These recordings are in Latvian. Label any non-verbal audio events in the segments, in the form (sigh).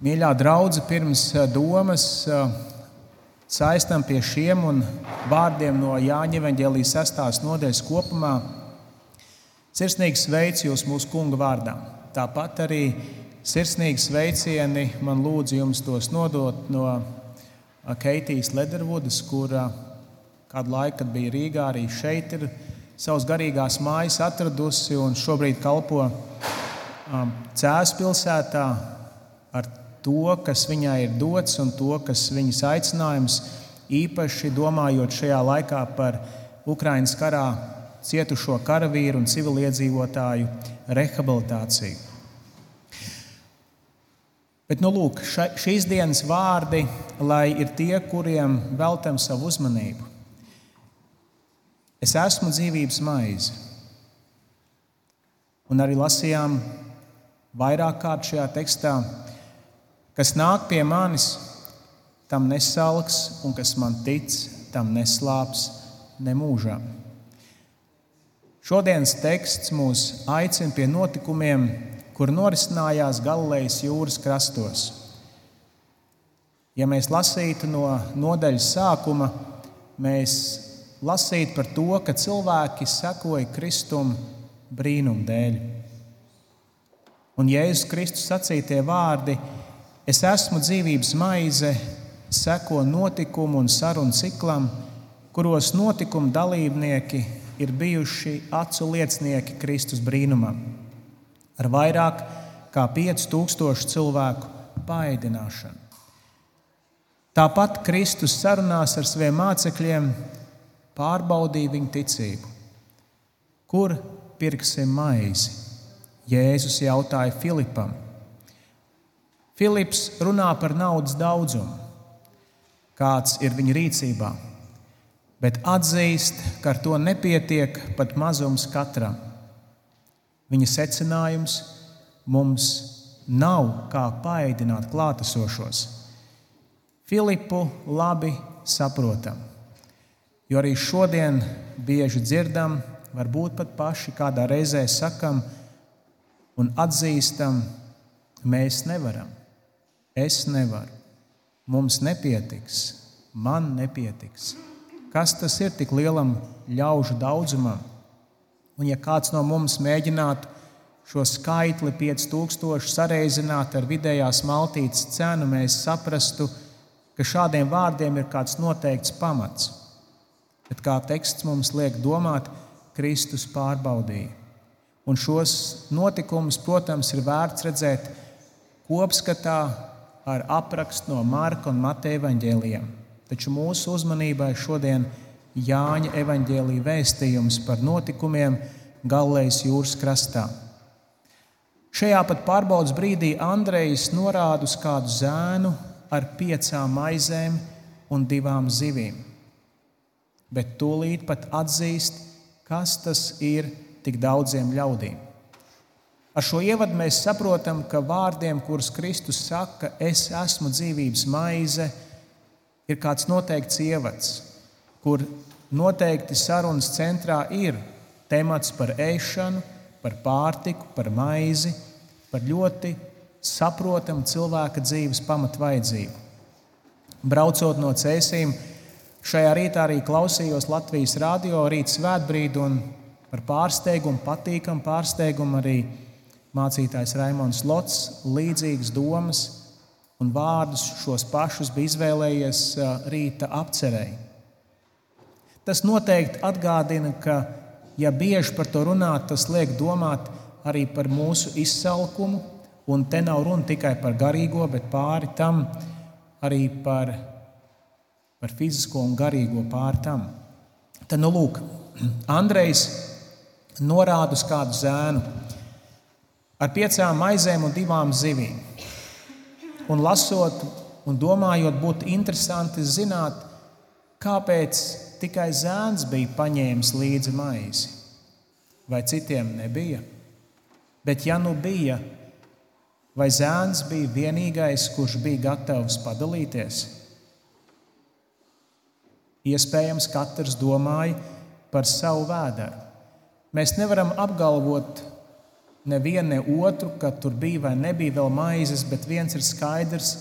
Mīļā draudzene, pirms eh, domas eh, saistām pie šiem un vārdiem no Jāņa Evangelijas 6. nodaļas kopumā, sirsnīgi sveicu jūs mūsu kunga vārdā. Tāpat arī sirsnīgi sveicieni man lūdzu jums tos nodot no eh, Keitijas Ledervudas, kura kādu laiku, kad bija Rīgā, arī šeit ir savas garīgās mājas atradusi un šobrīd kalpo Cēzus pilsētā ar to, kas viņai ir dots un to, kas viņas aicinājums, īpaši domājot šajā laikā par Ukraiņas karā cietušo karavīru un civiliedzīvotāju rehabilitāciju. Bet, nu, lūk, ša, šīs dienas vārdi, lai ir tie, kuriem veltam savu uzmanību. Es esmu dzīvības maize. Un arī lasījām vairāk kārt šajā tekstā, Kas nāk pie manis, tam nesalks, un kas man tic, tam neslāps nemūžam. Šodienas teksts mūs aicina pie notikumiem, kur norisinājās Galilejas jūras krastos. Ja mēs lasītu no nodaļas sākuma, mēs lasītu par to, ka cilvēki sekoja Kristum brīnum dēļ. Un Jēzus Kristus sacītie vārdi Es esmu dzīvības maize, seko notikumu un sarunu ciklam, kuros notikumu dalībnieki ir bijuši acu liecinieki Kristus brīnumam, ar vairāk kā 5000 cilvēku paēdināšanu. Tāpat Kristus sarunās ar saviem mācekļiem pārbaudīja viņu ticību. Kur pirksim maizi? Jēzus jautāja Filipam. Filips runā par naudas daudzumu, kāds ir viņa rīcībā, bet atzīst, ka ar to nepietiek pat mazums katram. Viņa secinājums mums nav kā paēdināt klātesošos. Filipu labi saprotam, jo arī šodien bieži dzirdam, varbūt pat paši kādā reizē sakam un atzīstam, mēs nevaram. Es nevaru, mums nepietiks, man nepietiks. Kas tas ir tik lielam ļaužu daudzumam? Un, ja kāds no mums mēģinātu šo skaitli 5000 sareizināt ar vidējās maltītes cenu, mēs saprastu, ka šādiem vārdiem ir kāds noteikts pamats. Bet kā teksts mums liek domāt, Kristus pārbaudīja. Un šos notikumus, protams, ir vērts redzēt kopskatā ar aprakstu no Marka un Mateja evaņģēlijiem. Taču mūsu uzmanībai šodien Jāņa evaņģēlīja vēstījums par notikumiem Galilejas jūras krastā. Šajā pat pārbaudas brīdī Andrejs norāda uz kādu zēnu ar piecām maizēm un divām zivīm. Bet tūlīt pat atzīst, kas tas ir tik daudziem ļaudīm. Ar šo ievadu mēs saprotam, ka vārdiem, kurus Kristus saka, es esmu dzīvības maize, ir kāds noteikts ievads, kur noteikti sarunas centrā ir temats par ēšanu, par pārtiku, par maizi, par ļoti saprotamu cilvēka dzīves pamatvajadzību. Braucot no cēsīm, šajā rītā arī klausījos Latvijas radio rīta svētbrīdi un par pārsteigumu, patīkamu pārsteigumu arī Mācītājs Raimons Lots līdzīgas domas un vārdus šos pašus bija izvēlējies rīta apcerēji. Tas noteikti atgādina, ka, ja bieži par to runā, tas liek domāt arī par mūsu izsalkumu, un te nav runa tikai par garīgo, bet pāri tam arī par, par fizisko un garīgo pāri tam. Tad, nu, lūk, (clears throat) Andrejs norāda uz kādu zēnu ar piecām maizēm un divām zivīm. Un lasot un domājot, būtu interesanti zināt, kāpēc tikai zēns bija paņēmis līdzi maizi, vai citiem nebija. Bet, ja nu bija, vai zēns bija vienīgais, kurš bija gatavs padalīties? Iespējams, katrs domāja par savu vēderu. Mēs nevaram apgalvot, nevienu ne otru, ka tur bija vai nebija vēl maizes, bet viens ir skaidrs,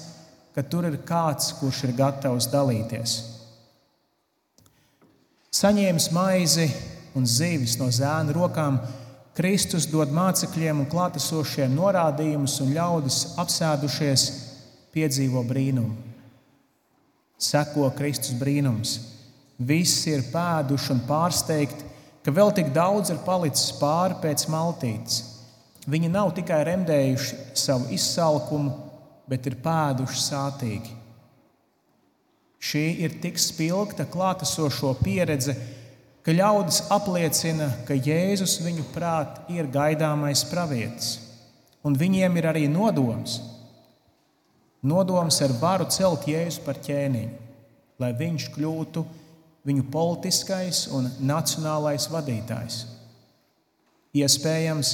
ka tur ir kāds, kurš ir gatavs dalīties. Saņēmis maizi un zīvis no zēna rokām, Kristus dod mācekļiem un klātesošiem norādījumus, un ļaudis apsēdušies piedzīvo brīnumu. Seko Kristus brīnums. Visi ir pēduši un pārsteigti, ka vēl tik daudz ir palicis pāri pēc maltītes. Viņi nav tikai remdējuši savu izsalkumu, bet ir pēduši sātīgi. Šī ir tik spilgta klātesošo pieredze, ka ļaudis apliecina, ka Jēzus viņu prāt ir gaidāmais pravietis, un viņiem ir arī nodoms. Nodoms ar varu celt Jēzu par ķēniņu, lai viņš kļūtu viņu politiskais un nacionālais vadītājs. Iespējams,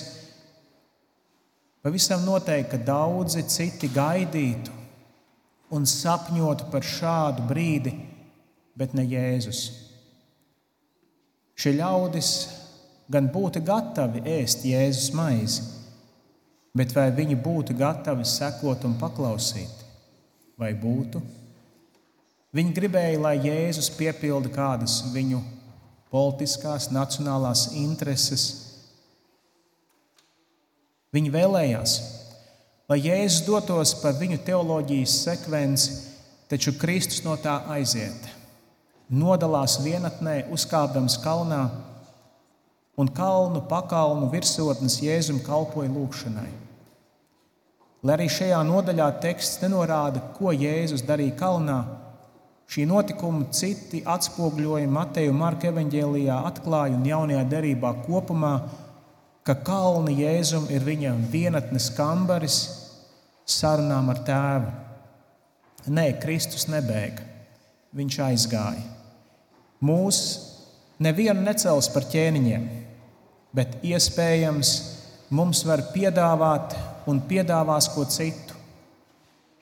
pavisam noteikti, ka daudzi citi gaidītu un sapņotu par šādu brīdi, bet ne Jēzus. Šie ļaudis gan būtu gatavi ēst Jēzus maizi, bet vai viņi būtu gatavi sekot un paklausīt? Vai būtu? Viņi gribēja, lai Jēzus piepilda kādas viņu politiskās, nacionālās intereses. Viņi vēlējās, lai Jēzus dotos pa viņu teoloģijas sekvenci, taču Kristus no tā aiziet. Nodalās vienatnē, uzkāpdams kalnā, un kalnu pakalnu virsotnes Jēzum kalpoja lūgšanai. Lai arī šajā nodaļā teksts nenorāda, ko Jēzus darīja kalnā, Šī notikuma citi atspoguļojumi Mateja un Marka evanģēlijā atklāja un jaunajā derībā kopumā, ka kalni Jēzum ir viņam vienatnes kambaris sarunām ar tēvu. Nē, Kristus nebēga, viņš aizgāja. Mūs nevienu necels par ķēniņiem, bet iespējams mums var piedāvāt un piedāvās ko citu,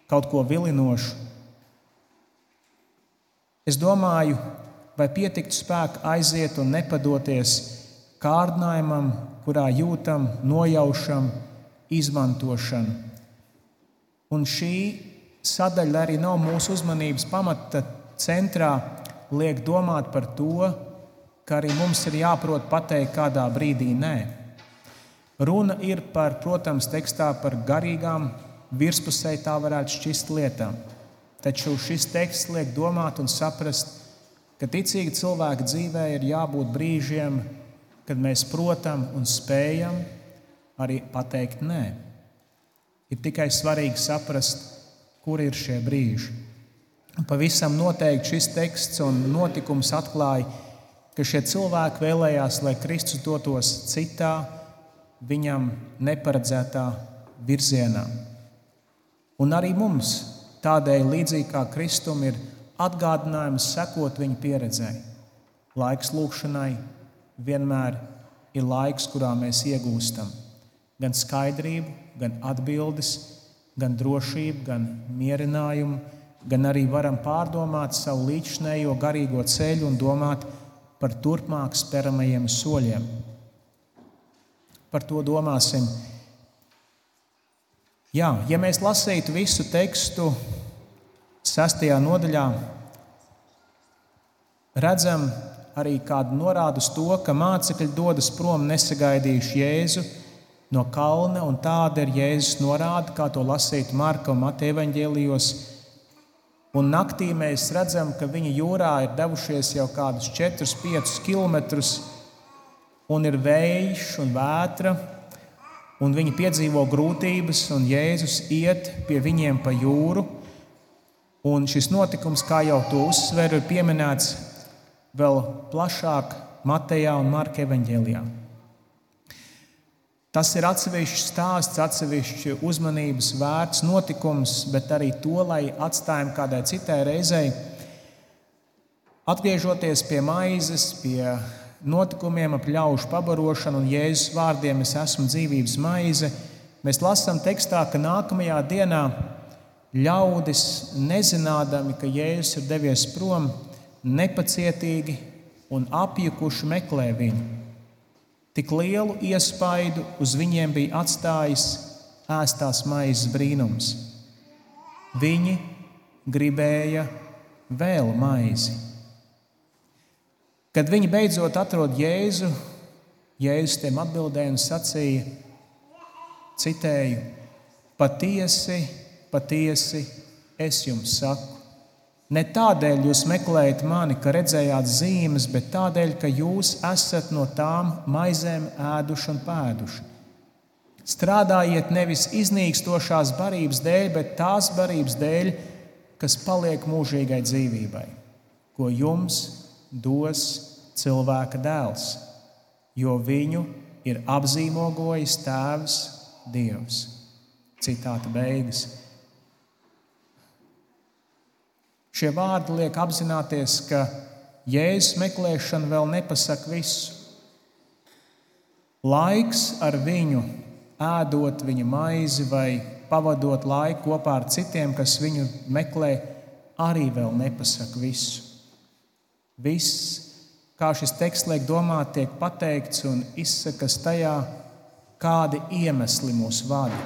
kaut ko vilinošu Es domāju, vai pietiktu spēka aiziet un nepadoties kārdinājumam, kurā jūtam, nojaušam, izmantošanu. Un šī sadaļa arī nav mūsu uzmanības pamata centrā, liek domāt par to, ka arī mums ir jāprot pateikt, kādā brīdī nē. Runa ir par, protams, tekstā par garīgām, virspusē tā varētu šķist lietām. Taču šis teksts liek domāt un saprast, ka ticīga cilvēka dzīvē ir jābūt brīžiem, kad mēs protam un spējam arī pateikt nē. Ir tikai svarīgi saprast, kur ir šie brīži. Pavisam noteikti šis teksts un notikums atklāja, ka šie cilvēki vēlējās, lai Kristus dotos citā, viņam neparedzētā virzienā. Un arī mums Tādēļ, līdzīgi kā Kristum, ir atgādinājums sekot viņa pieredzēji. Laiks lūkšanai vienmēr ir laiks, kurā mēs iegūstam gan skaidrību, gan atbildes, gan drošību, gan mierinājumu, gan arī varam pārdomāt savu līdzinējo garīgo ceļu un domāt par turpmāk speramajiem soļiem. Par to domāsim Jā, ja mēs lasītu visu tekstu sestajā nodaļā, redzam arī kādu norādu uz to, ka mācekļi dodas prom nesagaidījuši Jēzu no kalna, un tāda ir Jēzus norāde, kā to lasīt Marka un Mateja evaņģēlijos. Un naktī mēs redzam, ka viņi jūrā ir devušies jau kādus 4-5 km, un ir vējš un vētra un viņi piedzīvo grūtības, un Jēzus iet pie viņiem pa jūru. Un šis notikums, kā jau to uzsveru, ir pieminēts vēl plašāk Matejā un Marka evanģēlijā. Tas ir atsevišķs stāsts, atsevišķs uzmanības vērts notikums, bet arī to, lai atstājam kādai citai reizei. Atgriežoties pie maizes, pie notikumiem ap ļaužu pabarošanu un Jēzus vārdiem es esmu dzīvības maize, mēs lasām tekstā, ka nākamajā dienā ļaudis, nezinādami, ka Jēzus ir devies prom, nepacietīgi un apjukuši meklē viņu. Tik lielu iespaidu uz viņiem bija atstājis ēstās maizes brīnums. Viņi gribēja vēl maizi. Kad viņi beidzot atrod Jēzu, Jēzus tiem atbildēja un sacīja, citēju: Patiesi, patiesi, es jums saku, Ne tādēļ jūs meklējat mani, ka redzējāt zīmes, bet tādēļ, ka jūs esat no tām maizēm ēduši un pēduši. Strādājiet nevis iznīkstošās barības dēļ, bet tās barības dēļ, kas paliek mūžīgai dzīvībai, ko jums dos cilvēka dēls, jo viņu ir apzīmogojis Tēvs Dievs. Citāta beigas. Šie vārdi liek apzināties, ka jēzus meklēšana vēl nepasaka visu. Laiks ar viņu, ēdot viņa maizi vai pavadot laiku kopā ar citiem, kas viņu meklē, arī vēl nepasaka visu. Viss, kā šis teksts liek domāt, tiek pateikts un izsakas tajā, kādi iemesli mūs vada,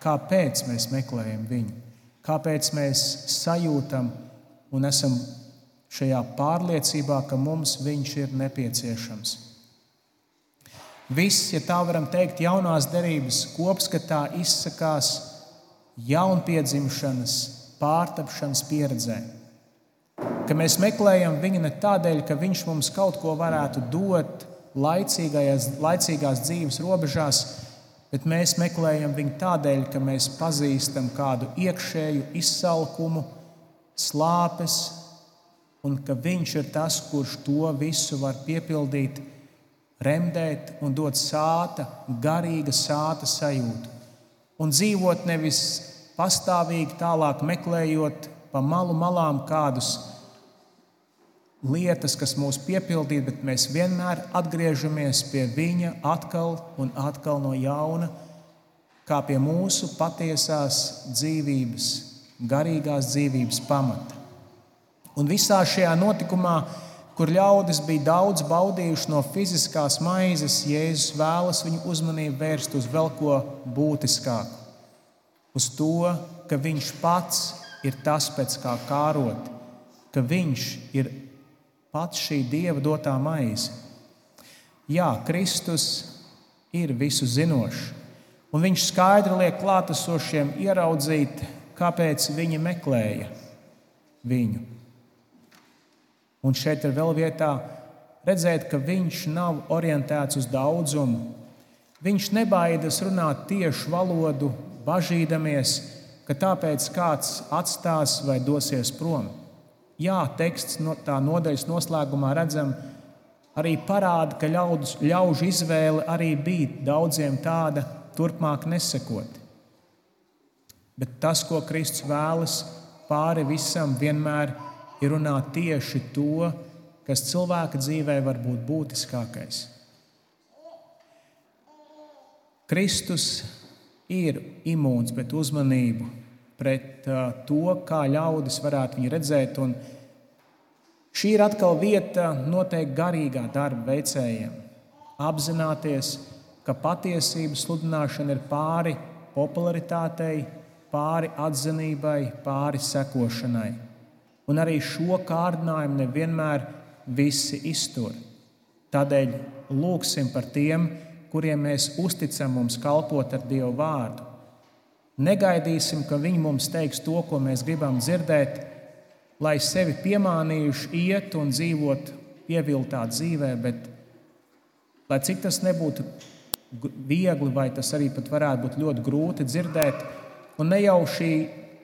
kāpēc mēs meklējam viņu, kāpēc mēs sajūtam un esam šajā pārliecībā, ka mums viņš ir nepieciešams. Viss, ja tā varam teikt, jaunās derības kopskatā izsakās jaunpiedzimšanas, pārtapšanas pieredzē. Ka mēs meklējam viņu ne tādēļ, ka viņš mums kaut ko varētu dot laicīgās dzīves robežās, bet mēs meklējam viņu tādēļ, ka mēs pazīstam kādu iekšēju izsalkumu, slāpes, un ka Viņš ir tas, kurš to visu var piepildīt, remdēt un dot sāta, garīga sāta sajūtu. Un dzīvot nevis pastāvīgi tālāk meklējot pa malu malām kādus lietas, kas mūs piepildīt, bet mēs vienmēr atgriežamies pie Viņa atkal un atkal no jauna, kā pie mūsu patiesās dzīvības garīgās dzīvības pamata. Un visā šajā notikumā, kur ļaudis bija daudz baudījuši no fiziskās maizes, Jēzus vēlas viņu uzmanību vērst uz vēl ko būtiskāku. Uz to, ka viņš pats ir tas, pēc kā kārot, ka viņš ir pats šī dieva dotā maize. Jā, Kristus ir visu zinošs, un viņš skaidri liek klātesošiem ieraudzīt kāpēc viņi meklēja viņu. Un šeit ir vēl vietā redzēt, ka viņš nav orientēts uz daudzumu. Viņš nebaidās runāt tiešu valodu, bažīdamies, ka tāpēc kāds atstās vai dosies prom. Jā, teksts no tā nodaļas noslēgumā redzam, arī parāda, ka ļaudus, ļaužu izvēle arī bija daudziem tāda turpmāk nesekot. Bet tas, ko Kristus vēlas pāri visam, vienmēr ir runāt tieši to, kas cilvēka dzīvē var būt būtiskākais. Kristus ir imūns pret uzmanību, pret uh, to, kā ļaudis varētu viņu redzēt. Un šī ir atkal vieta noteikti garīgā darba veicējiem. Apzināties, ka patiesības sludināšana ir pāri popularitātei, pāri atzinībai, pāri sekošanai. Un arī šo kārdinājumu nevienmēr visi iztur. Tādēļ lūgsim par tiem, kuriem mēs uzticam mums kalpot ar Dievu vārdu. Negaidīsim, ka viņi mums teiks to, ko mēs gribam dzirdēt, lai sevi piemānījuši iet un dzīvot pieviltā dzīvē, bet lai cik tas nebūtu viegli, vai tas arī pat varētu būt ļoti grūti dzirdēt, Un ne jau šī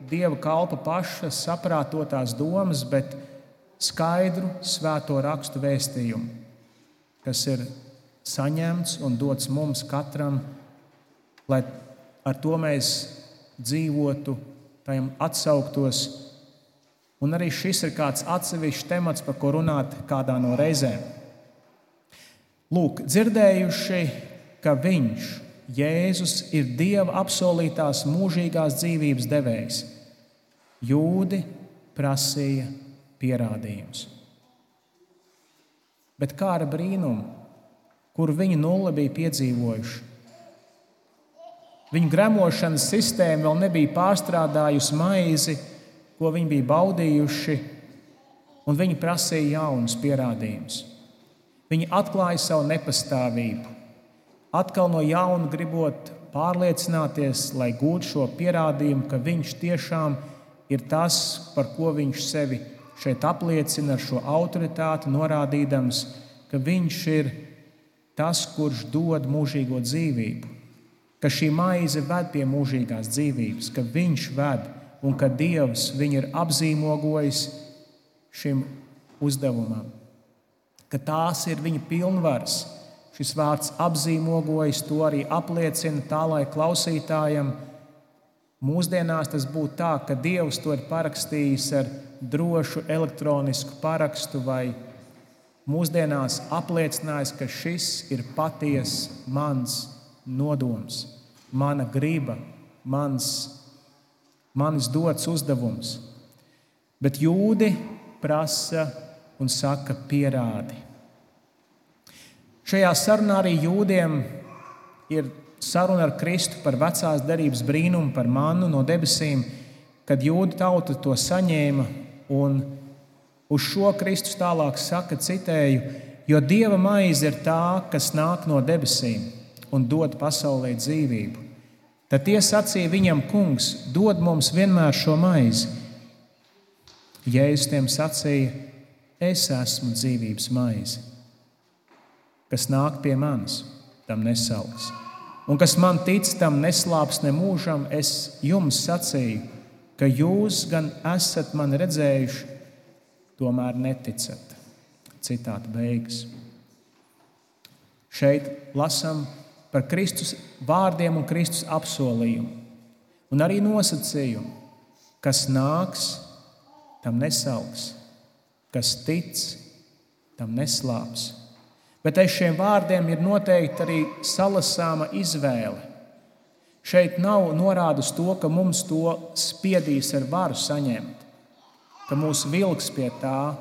dieva kalpa paša saprātotās domas, bet skaidru svēto rakstu vēstījumu, kas ir saņemts un dots mums katram, lai ar to mēs dzīvotu, tajam atsauktos. Un arī šis ir kāds atsevišķs temats, par ko runāt kādā no reizēm. Lūk, dzirdējuši, ka viņš ir Jēzus ir Dieva apsolītās mūžīgās dzīvības devējs. Jūdi prasīja pierādījumus. Bet kā ar brīnumu? kuru viņi nulle bija piedzīvojuši. Viņu gremošanas sistēma vēl nebija pārstrādājusi maizi, ko viņi bija baudījuši, un viņi prasīja jaunus pierādījumus. Viņi atklāja savu nepastāvību, atkal no jauna gribot pārliecināties, lai gūtu šo pierādījumu, ka viņš tiešām ir tas, par ko viņš sevi šeit apliecina ar šo autoritāti, norādīdams, ka viņš ir tas, kurš dod mūžīgo dzīvību, ka šī maize ved pie mūžīgās dzīvības, ka viņš ved un ka Dievs viņu ir apzīmogojis šim uzdevumam, ka tās ir viņa pilnvaras. Šis vārds apzīmogojas, to arī apliecina tā, lai klausītājam mūsdienās tas būtu tā, ka Dievs to ir parakstījis ar drošu elektronisku parakstu vai mūsdienās apliecinājis, ka šis ir patiesa mans nodoms, mana griba, mans, manis dots uzdevums. Bet jūdi prasa un saka, pierādi. Šajā sarunā arī jūdiem ir saruna ar Kristu par vecās derības brīnumu, par mannu no debesīm, kad jūda tauta to saņēma un Uz šo Kristus tālāk saka, citēju, jo dieva maize ir tā, kas nāk no debesīm un dod pasaulē dzīvību. Tad tie sacīja viņam, Kungs, dod mums vienmēr šo maizi. Jēzus tiem sacīja, es esmu dzīvības maize, kas nāk pie manis, tam nesauks. Un kas man tic, tam neslāps ne mūžam, es jums sacīju, ka jūs gan esat mani redzējuši, tomēr neticat. Citāta beigas. Šeit lasām par Kristus vārdiem un Kristus apsolījumu. Un arī nosacījumu, kas nāks, tam nesauks, kas tic, tam neslāps. Bet aiz šiem vārdiem ir noteikti arī salasāma izvēle. Šeit nav norādes to, ka mums to spiedīs ar varu saņemt ka mūs vilks pie tā.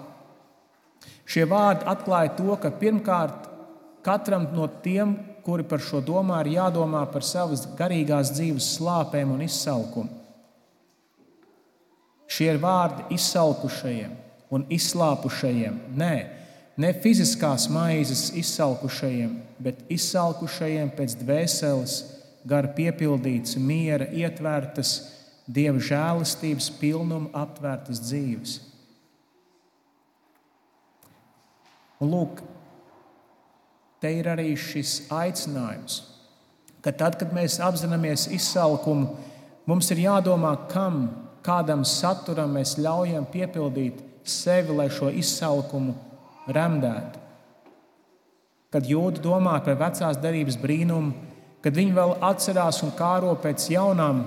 Šie vārdi atklāja to, ka pirmkārt katram no tiem, kuri par šo domā, ir jādomā par savas garīgās dzīves slāpēm un izsalkumu. Šie ir vārdi izsalkušajiem un izslāpušajiem. Nē, ne fiziskās maizes izsalkušajiem, bet izsalkušajiem pēc dvēseles, gara piepildītas, miera, ietvērtas Dieva žēlastības pilnuma aptvērtas dzīves. Un lūk, te ir arī šis aicinājums, ka tad, kad mēs apzināmies izsalkumu, mums ir jādomā, kam, kādam saturam mēs ļaujam piepildīt sevi, lai šo izsalkumu remdētu. Kad jūda domā par vecās derības brīnumu, kad viņi vēl atcerās un kāro pēc jaunām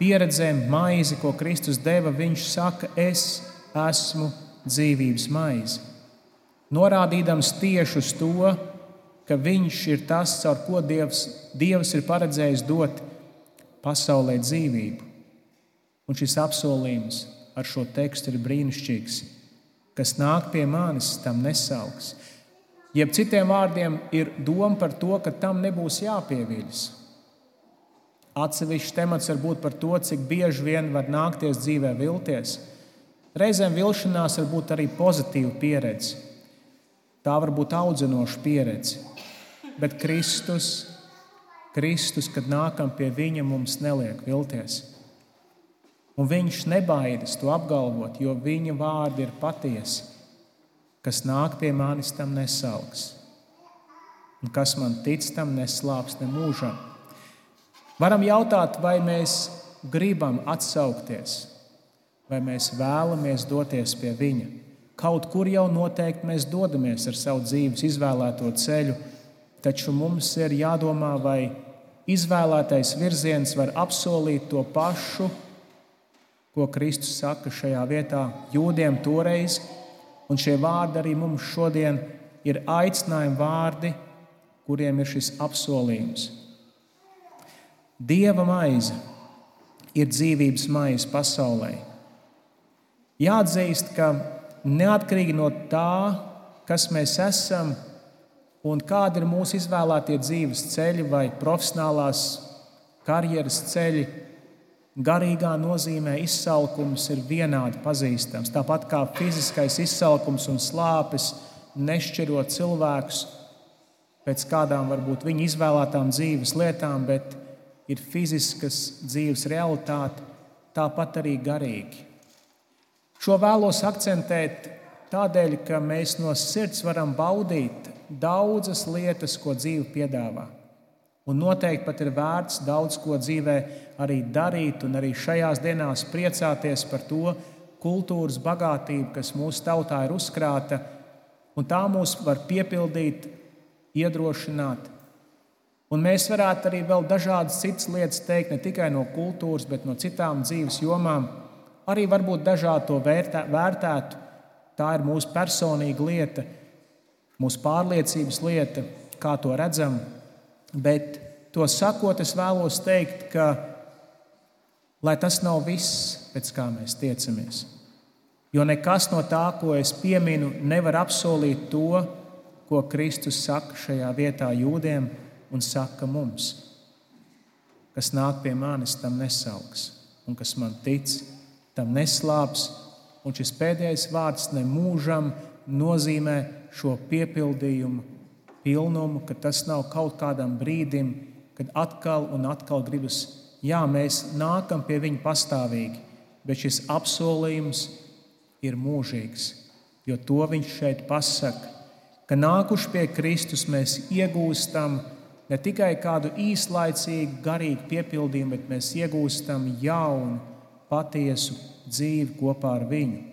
pieredzēm, maizi, ko Kristus deva, viņš saka, es esmu dzīvības maize. Norādīdams tieši uz to, ka viņš ir tas, caur ko Dievs, Dievs ir paredzējis dot pasaulē dzīvību. Un šis apsolījums ar šo tekstu ir brīnišķīgs. Kas nāk pie manis, tam nesauks. Jeb citiem vārdiem, ir doma par to, ka tam nebūs jāpieviļas. Atsevišķs temats var būt par to, cik bieži vien var nākties dzīvē vilties. Reizēm vilšanās var būt arī pozitīva pieredze. Tā var būt audzinoša pieredze. Bet Kristus, Kristus, kad nākam pie Viņa, mums neliek vilties. Un Viņš nebaidās to apgalvot, jo Viņa vārdi ir patiesi. Kas nāk pie manis, tam nesauks. Un kas man tic, tam neslāps ne mūžam. Varam jautāt, vai mēs gribam atsaukties, vai mēs vēlamies doties pie Viņa. Kaut kur jau noteikti mēs dodamies ar savu dzīves izvēlēto ceļu, taču mums ir jādomā, vai izvēlētais virziens var apsolīt to pašu, ko Kristus saka šajā vietā jūdiem toreiz, un šie vārdi arī mums šodien ir aicinājumi vārdi, kuriem ir šis apsolījums. Dieva maize ir dzīvības maize pasaulē. Jāatzīst, ka neatkarīgi no tā, kas mēs esam un kādi ir mūsu izvēlētie dzīves ceļi vai profesionālās karjeras ceļi. Garīgā nozīmē izsalkums ir vienādi pazīstams. Tāpat kā fiziskais izsalkums un slāpes nešķiro cilvēkus pēc kādām varbūt viņa izvēlētām dzīves lietām, bet ir fiziskas dzīves realitāte, tāpat arī garīgi. Šo vēlos akcentēt tādēļ, ka mēs no sirds varam baudīt daudzas lietas, ko dzīve piedāvā. Un noteikti pat ir vērts daudz ko dzīvē arī darīt, un arī šajās dienās priecāties par to kultūras bagātību, kas mūsu tautā ir uzkrāta, un tā mūs var piepildīt, iedrošināt. Un mēs varētu arī vēl dažādas citas lietas teikt, ne tikai no kultūras, bet no citām dzīves jomām. Arī varbūt dažādi to vērtē, vērtētu. Tā ir mūsu personīga lieta, mūsu pārliecības lieta, kā to redzam. Bet to sakot, es vēlos teikt, ka lai tas nav viss, pēc kā mēs tiecamies. Jo nekas no tā, ko es pieminu, nevar apsolīt to, ko Kristus saka šajā vietā jūdiem un saka mums. Kas nāk pie manis, tam nesauks, un kas man tic, tam neslāps. Un šis pēdējais vārds nemūžam nozīmē šo piepildījumu, pilnumu, ka tas nav kaut kādam brīdim, kad atkal un atkal gribas, jā, mēs nākam pie viņa pastāvīgi, bet šis apsolījums ir mūžīgs. Jo to viņš šeit pasaka, ka nākuši pie Kristus mēs iegūstam ne tikai kādu īslaicīgu, garīgu piepildījumu, bet mēs iegūstam jaunu, patiesu dzīvi kopā ar viņu.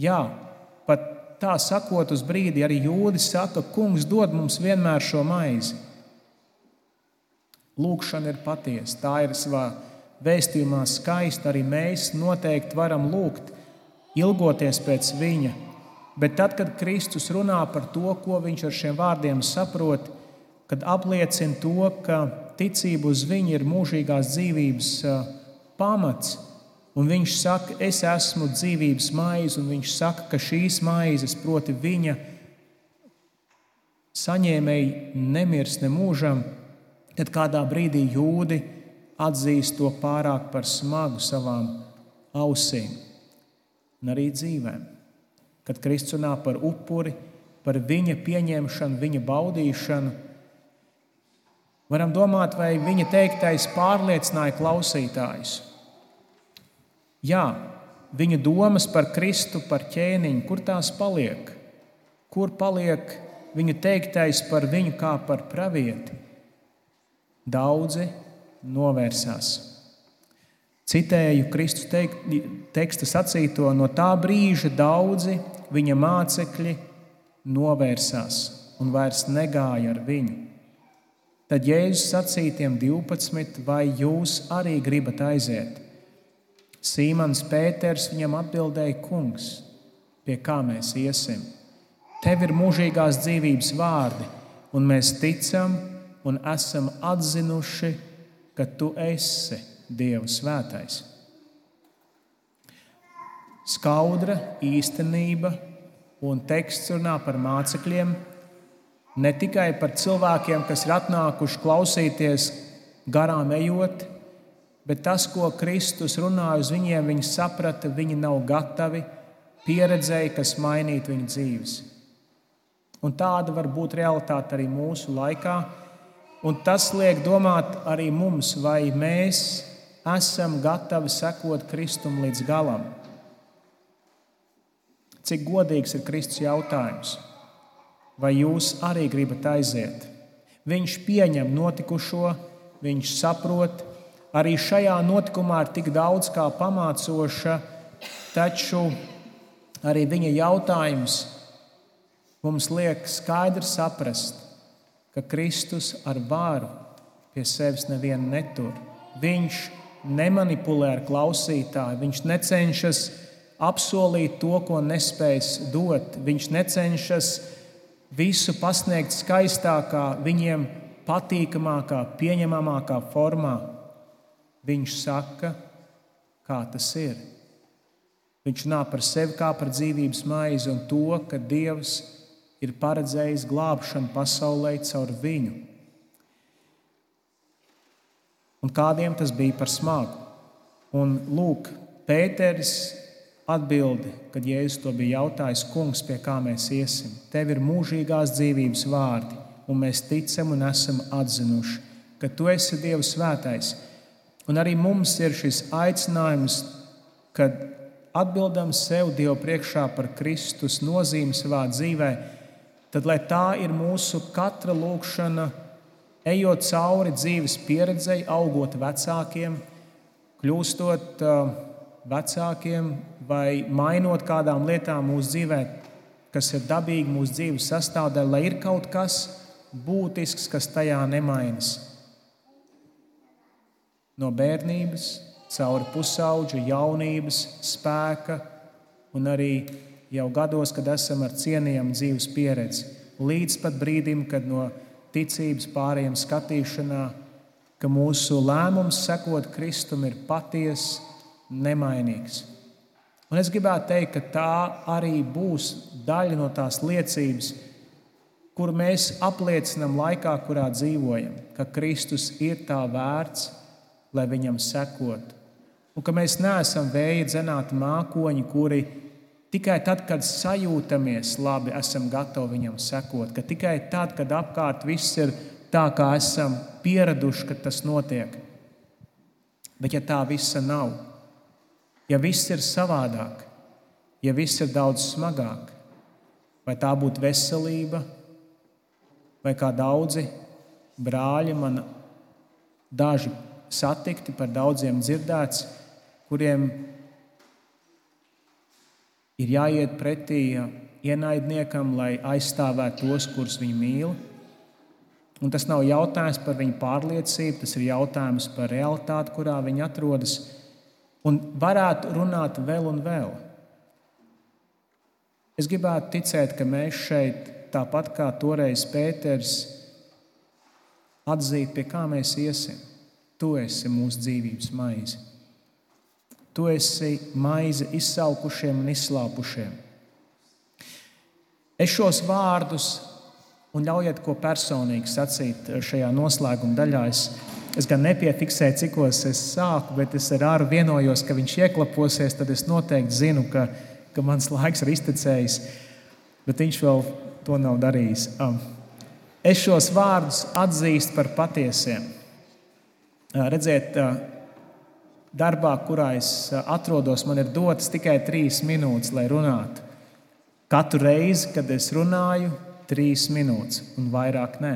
Jā, pat tā sakot, uz brīdi arī jūdzi saka, Kungs dod mums vienmēr šo maizi. Lūkšana ir patiesa, tā ir savā vēstījumā skaista. Arī mēs noteikti varam lūgt, ilgoties pēc viņa. Bet tad, kad Kristus runā par to, ko viņš ar šiem vārdiem saprot, kad apliecina to, ka ticība uz viņu ir mūžīgās dzīvības pamats, Un viņš saka, es esmu dzīvības maize, un viņš saka, ka šīs maizes, proti, viņa saņēmēji nemirs nemūžam, tad kādā brīdī jūdi atzīst to pārāk par smagu savām ausīm un arī dzīvēm. Kad Kristus runā par upuri, par viņa pieņemšanu, viņa baudīšanu, varam domāt, vai viņa teiktais pārliecināja klausītājus. Jā, viņa domas par Kristu, par ķēniņu, kur tās paliek? Kur paliek viņa teiktais par viņu kā par pravieti? Daudzi novērsās. Citēju Kristus teikt, teksta sacīto, no tā brīža daudzi viņa mācekļi novērsās un vairs negāja ar viņu. Tad Jēzus sacīja tiem 12, vai jūs arī gribat aiziet? Sīmans Pēters viņam atbildēja: Kungs, pie kā mēs iesim? Tev ir mūžīgās dzīvības vārdi, un mēs ticam un esam atzinuši, ka tu esi Dieva svētais. Skaudra īstenība un teksts runā par mācekļiem, ne tikai par cilvēkiem, kas ir atnākuši klausīties garām ejot, bet tas, ko Kristus runāja uz viņiem, viņi saprata, viņi nav gatavi, pieredzēja, kas mainītu viņu dzīves. Un tāda var būt realitāte arī mūsu laikā. Un tas liek domāt arī mums, vai mēs esam gatavi sekot Kristum līdz galam. Cik godīgs ir Kristus jautājums? Vai jūs arī gribat aiziet? Viņš pieņem notikušo, viņš saprot, Arī šajā notikumā ir tik daudz kā pamācoša, taču arī viņa jautājums mums liek skaidri saprast, ka Kristus ar vāru pie sevis nevienu netur. Viņš nemanipulē ar klausītāju, viņš necenšas apsolīt to, ko nespējas dot. Viņš necenšas visu pasniegt skaistākā, viņiem patīkamākā, pieņemamākā formā. Viņš saka, kā tas ir. Viņš runā par sevi kā par dzīvības maizi un to, ka Dievs ir paredzējis glābšanu pasaulē caur viņu. Un kādiem tas bija par smagu. Un lūk, Pēteris atbild, kad Jēzus to bija jautājis, Kungs, pie kā mēs iesim. Tev ir mūžīgās dzīvības vārdi, un mēs ticam un esam atzinuši, ka Tu esi Dieva svētais. Un arī mums ir šis aicinājums, kad atbildam sev Dievu priekšā par Kristus nozīmi savā dzīvē, tad lai tā ir mūsu katra lūkšana, ejot cauri dzīves pieredzei, augot vecākiem, kļūstot uh, vecākiem vai mainot kādām lietām mūsu dzīvē, kas ir dabīgi mūsu dzīves sastāvdaļa, lai ir kaut kas būtisks, kas tajā nemainas no bērnības, cauri pusauģa, jaunības, spēka un arī jau gados, kad esam ar cienījamu dzīves pieredzi, līdz pat brīdim, kad no ticības pārējiem skatīšanā, ka mūsu lēmums sekot Kristum ir patiesa, nemainīgs. Un es gribētu teikt, ka tā arī būs daļa no tās liecības, kur mēs apliecinām laikā, kurā dzīvojam, ka Kristus ir tā vērts lai viņam sekotu. Un ka mēs neesam vēja dzenāti mākoņi, kuri tikai tad, kad sajūtamies labi, esam gatavi viņam sekot. Ka tikai tad, kad apkārt viss ir tā, kā esam pieraduši, ka tas notiek. Bet ja tā visa nav, ja viss ir savādāk, ja viss ir daudz smagāk, vai tā būtu veselība, vai kā daudzi brāļi man daži satikti, par daudziem dzirdēts, kuriem ir jāiet pretī ienaidniekam, lai aizstāvētu tos, kurus viņi mīl. Un tas nav jautājums par viņu pārliecību, tas ir jautājums par realitāti, kurā viņi atrodas. Un varētu runāt vēl un vēl. Es gribētu ticēt, ka mēs šeit, tāpat kā toreiz Pēters, atzīt, pie kā mēs iesim. Tu esi mūsu dzīvības maize. Tu esi maize izsalkušiem un izslāpušiem. Es šos vārdus, un ļaujiet ko personīgi sacīt šajā noslēguma daļā. Es, es gan nepiefiksēju, cikos es sāku, bet es ar āru vienojos, ka viņš ieklaposies. Tad es noteikti zinu, ka, ka mans laiks ir iztecējis, bet viņš vēl to nav darījis. Es šos vārdus atzīstu par patiesiem Redziet, darbā, kurā es atrodos, man ir dotas tikai trīs minūtes, lai runātu. Katru reizi, kad es runāju, trīs minūtes un vairāk nē.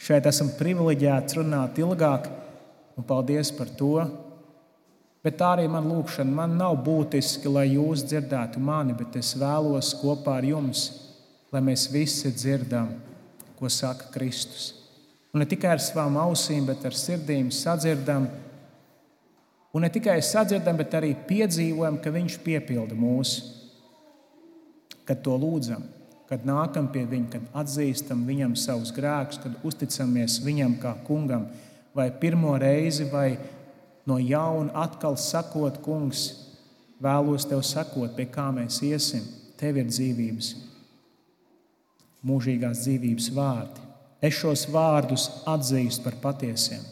Šeit esam privileģēti runāt ilgāk, un paldies par to. Bet tā arī man lūkšana. Man nav būtiski, lai jūs dzirdētu mani, bet es vēlos kopā ar jums, lai mēs visi dzirdam, ko saka Kristus. Un ne tikai ar savām ausīm, bet ar sirdīm sadzirdam. Un ne tikai sadzirdam, bet arī piedzīvojam, ka Viņš piepilda mūsu, kad to lūdzam, kad nākam pie Viņa, kad atzīstam Viņam savus grēkus, kad uzticamies Viņam kā kungam, vai pirmo reizi, vai no jauna atkal sakot, Kungs, vēlos Tev sakot, pie kā mēs iesim. Tev ir dzīvības, mūžīgās dzīvības vārdi. Es šos vārdus atzīstu par patiesiem.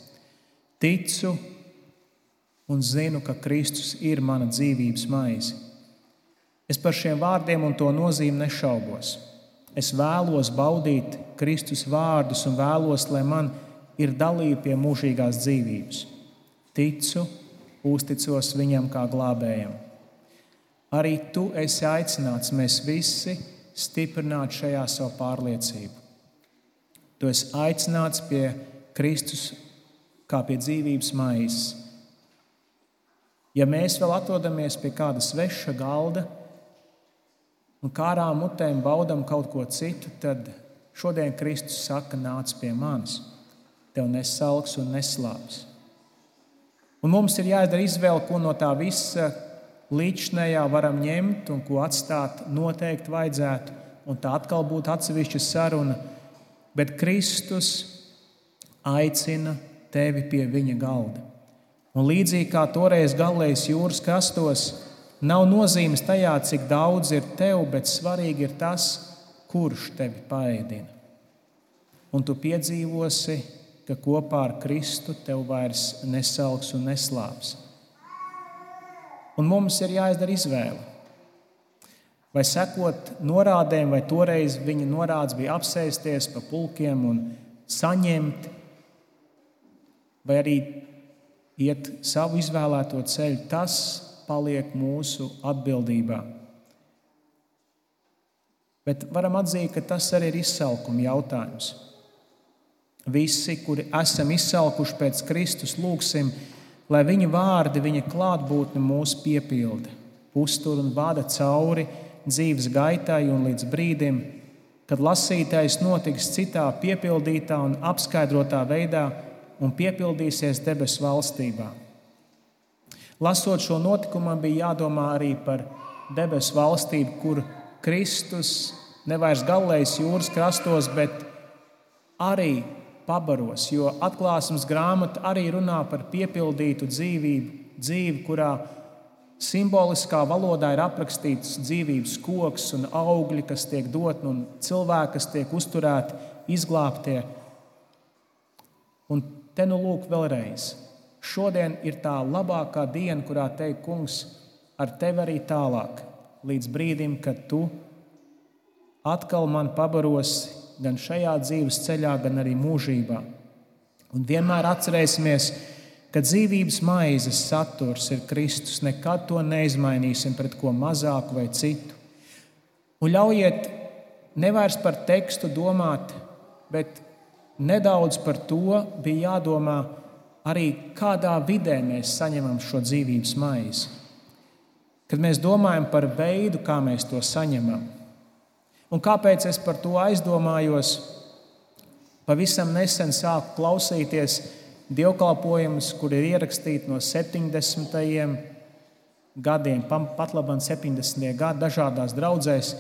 Ticu un zinu, ka Kristus ir mana dzīvības maize. Es par šiem vārdiem un to nozīmi nešaubos. Es vēlos baudīt Kristus vārdus un vēlos, lai man ir dalība pie mūžīgās dzīvības. Ticu, uzticos viņam kā glābējam. Arī tu esi aicināts, mēs visi stiprināt šajā savu pārliecību. Tu esi aicināts pie Kristus kā pie dzīvības maizes. Ja mēs vēl atrodamies pie kāda sveša galda un kārām mutēm baudām kaut ko citu, tad šodien Kristus saka, nāc pie manis. Tev nesalks un neslāps. Un mums ir jāizdara izvēle, ko no tā visa līdzinējā varam ņemt un ko atstāt. Noteikti vajadzētu, un tā atkal būtu atsevišķa saruna bet Kristus aicina tevi pie viņa galda. Un līdzīgi kā toreiz galējas jūras krastos, nav nozīmes tajā, cik daudz ir tev, bet svarīgi ir tas, kurš tevi paēdina. Un tu piedzīvosi, ka kopā ar Kristu tev vairs nesalks un neslāps. Un mums ir jāizdara izvēle. Vai sekot norādēm, vai toreiz viņa norādes bija apsēsties pa pulkiem un saņemt, vai arī iet savu izvēlēto ceļu, tas paliek mūsu atbildībā. Bet varam atzīt, ka tas arī ir izsalkuma jautājums. Visi, kuri esam izsalkuši pēc Kristus, lūgsim, lai viņa vārdi, viņa klātbūtne mūs piepilda, uztur un vada cauri dzīves gaitai un līdz brīdim, kad lasītājs notiks citā piepildītā un apskaidrotā veidā un piepildīsies debesu valstībā. Lasot šo notikumu, bija jādomā arī par debesu valstību, kur Kristus nevairs galējas jūras krastos, bet arī pabaros, jo atklāsmes grāmata arī runā par piepildītu dzīvību, dzīvi, kurā simboliskā valodā ir aprakstīts dzīvības koks un augļi, kas tiek doti, un cilvēki, kas tiek uzturēti, izglābtie. Un te nu lūk, vēlreiz Šodien ir tā labākā diena, kurā teikt, kungs, ar tevi arī tālāk, līdz brīdim, kad tu atkal man pabarosi gan šajā dzīves ceļā, gan arī mūžībā. Un vienmēr atcerēsimies, ka dzīvības maizes saturs ir Kristus. Nekad to neizmainīsim pret ko mazāku vai citu. Un ļaujiet nevairs par tekstu domāt, bet nedaudz par to bija jādomā arī kādā vidē mēs saņemam šo dzīvības maizi. Kad mēs domājam par veidu, kā mēs to saņemam, un kāpēc es par to aizdomājos, pavisam nesen sāku klausīties dievkalpojumus, kur ir ierakstīti no 70. gadiem, pat labāk 70. gadi, dažādās draudzēs,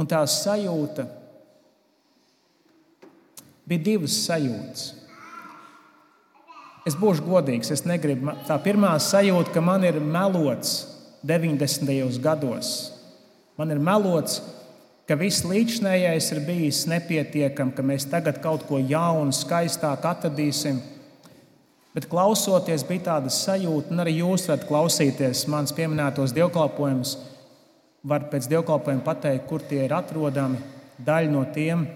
un tā sajūta bija divas sajūtas. Es būšu godīgs, es negribu. Tā pirmā sajūta, ka man ir melots 90. gados. Man ir melots, ka viss līdzinājais ir bijis nepietiekams, ka mēs tagad kaut ko jaunu, skaistāk atradīsim. Bet klausoties, bija tāda sajūta, un arī jūs varat klausīties manas pieminētos dievkalpojumus. Var pēc dievkalpojuma pateikt, kur tie ir atrodami. Daļa no tiem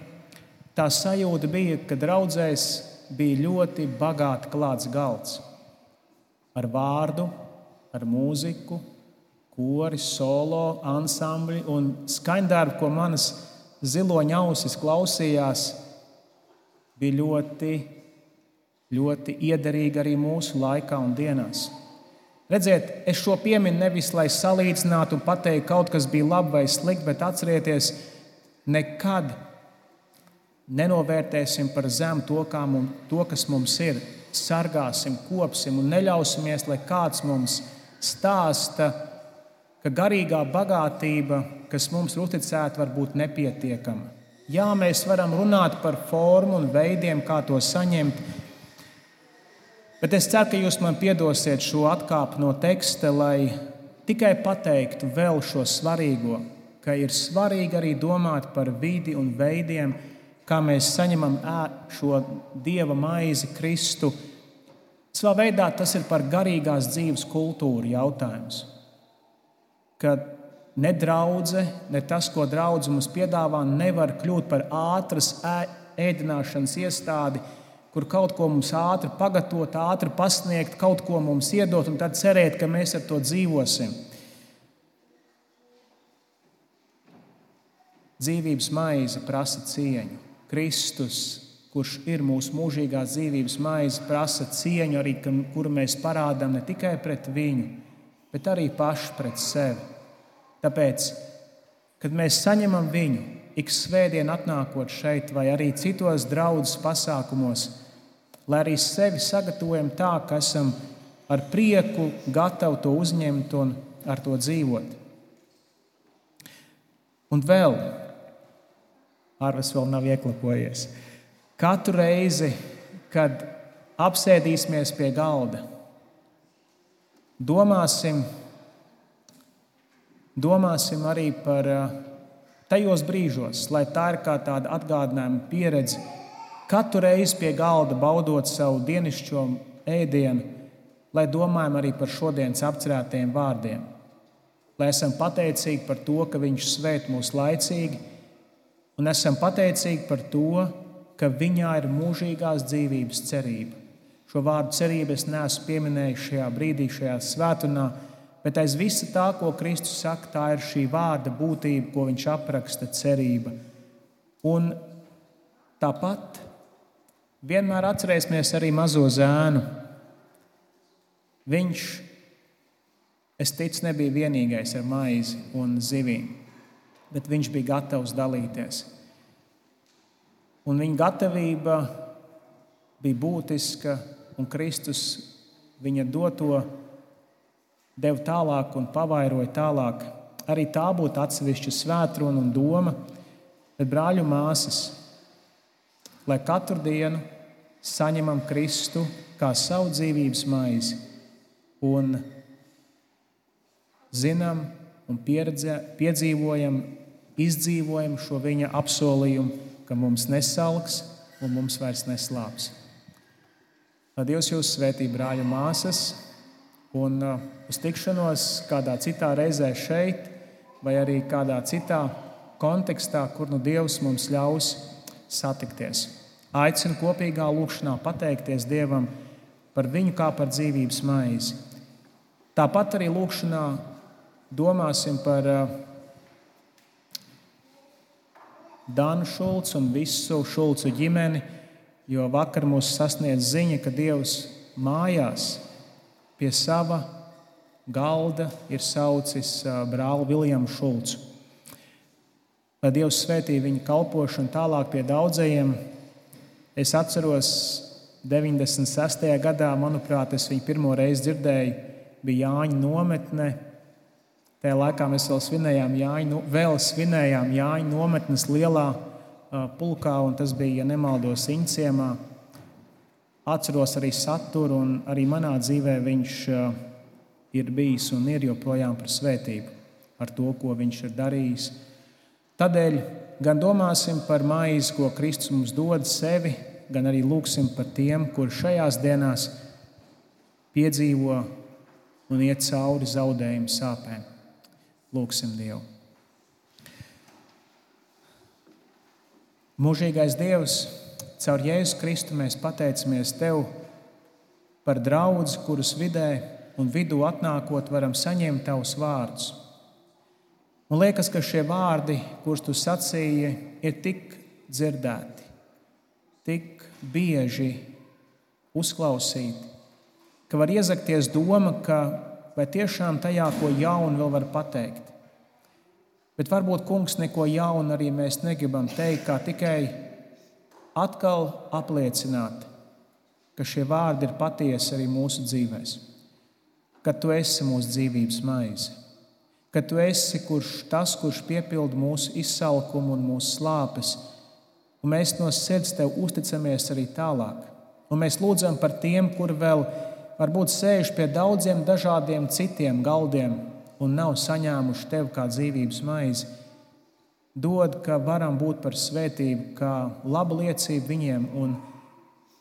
tā sajūta bija, ka draudzēs bija ļoti bagāti klāts galds ar vārdu, ar mūziku, kori, solo, ansambļi un skaņdarbu, ko manas ziloņa ausis klausījās, bija ļoti, ļoti iederīgi arī mūsu laikā un dienās. Redziet, es šo pieminu nevis lai salīdzinātu un pateiktu, kaut kas bija labi vai slikti, bet atcerieties, nekad Nenovērtēsim par zemu to, mums, to, kas mums ir. Sargāsim, kopsim un neļausimies, lai kāds mums stāsta, ka garīgā bagātība, kas mums ir uzticēta, var būt nepietiekama. Jā, mēs varam runāt par formu un veidiem, kā to saņemt, bet es ceru, ka jūs man piedosiet šo atkāpi no teksta, lai tikai pateiktu vēl šo svarīgo, ka ir svarīgi arī domāt par vidi un veidiem, kā mēs saņemam šo dieva maizi, Kristu. Savā veidā tas ir par garīgās dzīves kultūru jautājums. Kad ne draudzene, ne tas, ko draudzene mums piedāvā, nevar kļūt par ātras ēdināšanas iestādi, kur kaut ko mums ātri pagatavot, ātri pasniegt, kaut ko mums iedot un tad cerēt, ka mēs ar to dzīvosim. Dzīvības maize prasa cieņu. Kristus, kurš ir mūsu mūžīgās dzīvības maize, prasa cieņu, arī, kuru mēs parādām ne tikai pret viņu, bet arī paši pret sevi. Tāpēc, kad mēs saņemam viņu, ik svētdien atnākot šeit, vai arī citos draudzes pasākumos, lai arī sevi sagatavojam tā, ka esam ar prieku gatavi to uzņemt un ar to dzīvot. Un vēl Arvis vēl nav ieklapojies. Katru reizi, kad apsēdīsimies pie galda, domāsim, domāsim arī par, tajos brīžos, lai tā ir kā tāda atgādinājuma pieredze, katru reizi pie galda baudot savu dienascho ēdienu, lai domājam arī par šodienas apcerētajiem vārdiem, lai esam pateicīgi par to, ka Viņš svēt mūs laicīgi, un esam pateicīgi par to, ka Viņā ir mūžīgās dzīvības cerība. Šo vārdu cerību es neesmu pieminējis šajā brīdī, šajā svētdienā, bet aiz visa tā, ko Kristus saka, tā ir šī vārda būtība, ko viņš apraksta cerība. Un tāpat vienmēr atcerēsimies arī mazo zēnu. Viņš, es ticu, nebija vienīgais ar maizi un zivīm, bet viņš bija gatavs dalīties. Un viņa gatavība bija būtiska, un Kristus viņa doto deva tālāk un pavairoja tālāk. Arī tā būtu atsevišķa svētruna un doma, bet brāļu māsas, lai katru dienu saņemam Kristu kā savu dzīvības maizi un zinām un pieredze, piedzīvojam, izdzīvojam šo viņa apsolījumu, ka mums nesalks un mums vairs neslāps. Lai Dievs jūs svētī, brāļa māsas, un uh, uz tikšanos kādā citā reizē šeit, vai arī kādā citā kontekstā, kur nu Dievs mums ļaus satikties. Aicinu kopīgā lūkšanā pateikties Dievam par viņu kā par dzīvības maizi. Tāpat arī lūkšanā domāsim par uh, Dānu Šulcu un visu Šulcu ģimeni, jo vakar mūs sasniedz ziņa, ka Dievs mājās pie sava galda ir saucis uh, brāli Viljamu Šulcu. Lai Dievs svētī viņa kalpošanu tālāk pie daudzajiem. Es atceros, 96. gadā, manuprāt, es viņu pirmo reizi dzirdēju bija Jāņa nometne. Tajā laikā mēs vēl svinējām Jāņa, vēl svinējām Jāņa nometnes lielā pulkā, un tas bija, ja nemaldos, Iņciemā. Atceros arī saturu, un arī manā dzīvē viņš ir bijis un ir joprojām par svētību ar to, ko viņš ir darījis. Tādēļ gan domāsim par maizi, ko Kristus mums dod sevi, gan arī lūgsim par tiem, kuriem šajās dienās piedzīvo un iet cauri zaudējumu sāpēm. Lūksim Dievu. Mūžīgais Dievs, caur Jēzu Kristu mēs pateicamies Tev par draugu, kurus vidē un vidū atnākot, varam saņemt Tavus vārdus. Man liekas, ka šie vārdi, kurus Tu sacīji, ir tik dzirdēti, tik bieži uzklausīti, ka var iezakties doma, ka vai tiešām tajā ko jaunu vēl var pateikt. Bet varbūt kungs neko jaunu arī mēs negribam teikt, kā tikai atkal apliecināt, ka šie vārdi ir patiesi arī mūsu dzīvēm. Ka tu esi mūsu dzīvības maize, ka tu esi kurš, tas, kurš piepilda mūsu izsalkumu un mūsu slāpes, un mēs no sirds tev uzticamies arī tālāk. Un mēs lūdzam par tiem, kur vēl varbūt sēž pie daudziem dažādiem citiem galdiem un nav saņēmuši tevi kā dzīvības maizi. Dod, ka varam būt par svētību, kā laba liecība viņiem un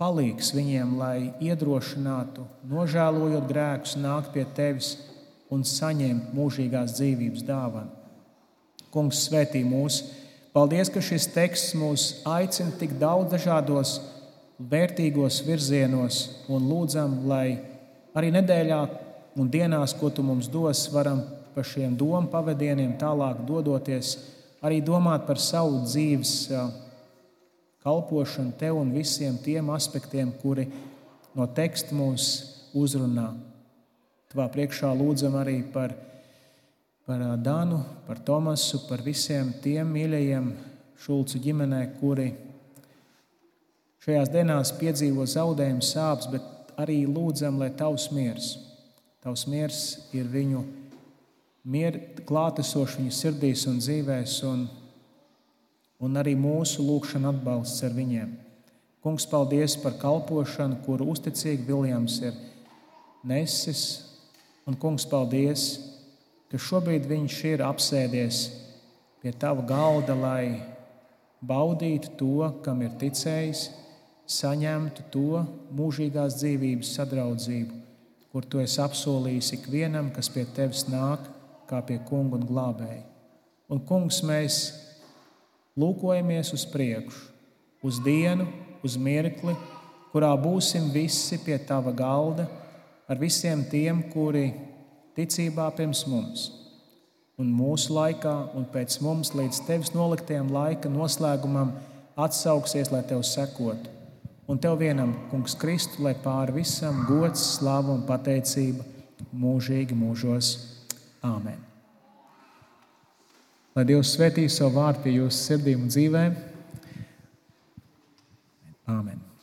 palīgs viņiem, lai iedrošinātu, nožēlojot grēkus, nākt pie tevis un saņemt mūžīgās dzīvības dāvanu. Kungs svētī mūs! Paldies, ka šis teksts mūs aicina tik daudz dažādos vērtīgos virzienos un lūdzam, lai arī nedēļā un dienās, ko tu mums dos, varam pa šiem domu pavadieniem tālāk dodoties, arī domāt par savu dzīves kalpošanu tev un visiem tiem aspektiem, kuri no teksta mūs uzrunā. Tavā priekšā lūdzam arī par, par Dānu, par Tomasu, par visiem tiem mīļajiem Šulcu ģimenē, kuri šajās dienās piedzīvo zaudējumu sāpes, bet arī lūdzam, lai tavs miers, tavs miers ir viņu mier, klātesošs viņu sirdīs un dzīvēs, un, un arī mūsu lūgšana atbalsts ar viņiem. Kungs, paldies par kalpošanu, kuru uzticīgi Viljams ir nesis, un kungs, paldies, ka šobrīd viņš ir apsēdies pie tava galda, lai baudītu to, kam ir ticējis, saņemtu to mūžīgās dzīvības sadraudzību, kur tu esi apsolījis ikvienam, kas pie tevis nāk, kā pie kunga un glābēja. Un, kungs, mēs lūkojamies uz priekšu, uz dienu, uz mirkli, kurā būsim visi pie tava galda ar visiem tiem, kuri ticībā pirms mums un mūsu laikā un pēc mums līdz tevis noliktiem laika noslēgumam atsauksies, lai tev sekotu. Un tev vienam, Kungs, Kristu, lai pāri visam gods, slava un pateicība mūžīgi mūžos. Āmen. Lai Dievs svētī savu vārdu pie jūsu sirdīm un dzīvēm. Āmen.